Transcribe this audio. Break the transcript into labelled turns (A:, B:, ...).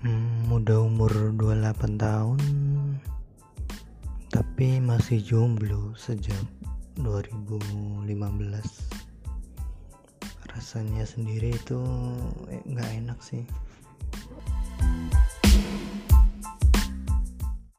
A: Hmm, udah umur 28 tahun tapi masih jomblo sejak 2015 rasanya sendiri itu eh, nggak eh, enak sih.